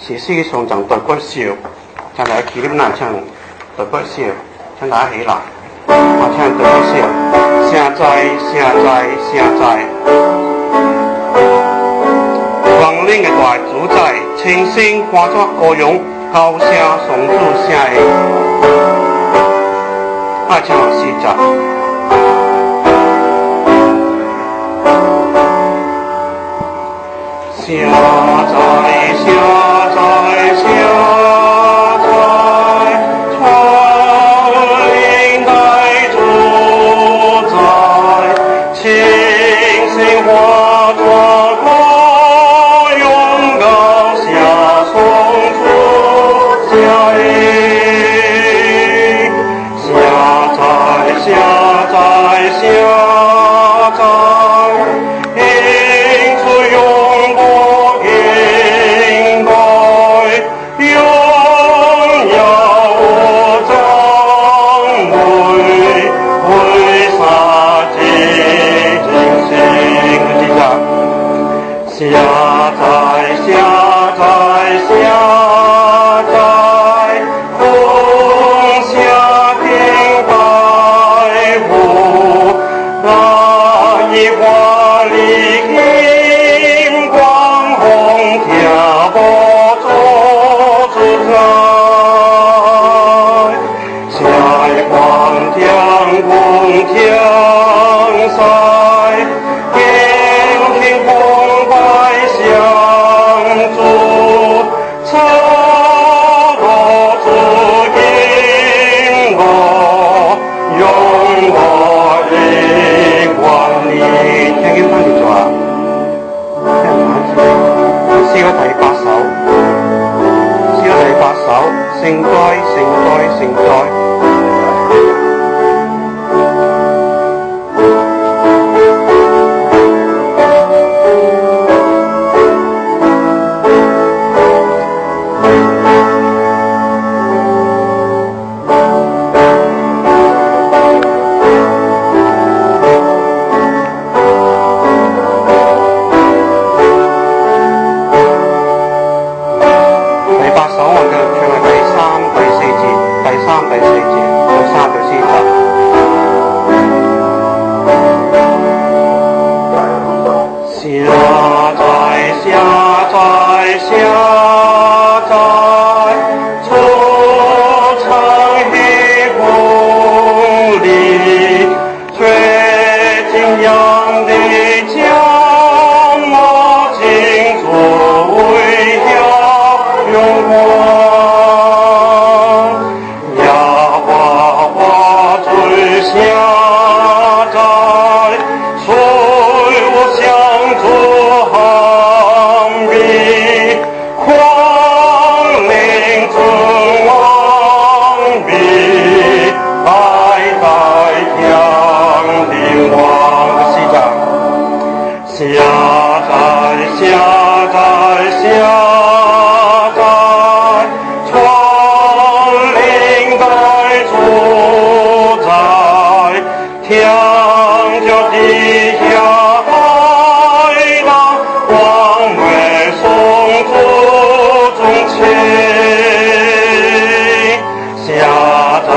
是世界上长大骨笑，请大家起立南唱大骨笑，请大家起来，我唱大骨笑，现在现在现在，光临的大主宰，清新欢作歌咏，高声颂主声的，爱唱四集。新化作歌，永高下送出下载，下载，下载，空下平白无，那一华丽金光红跳波做出来。下一 you. 八首我嘅唱係第三、第四节，第三、第四节。下站下站下站，窗棂在主宰，天角底下海浪，黄梅送竹中情，下站。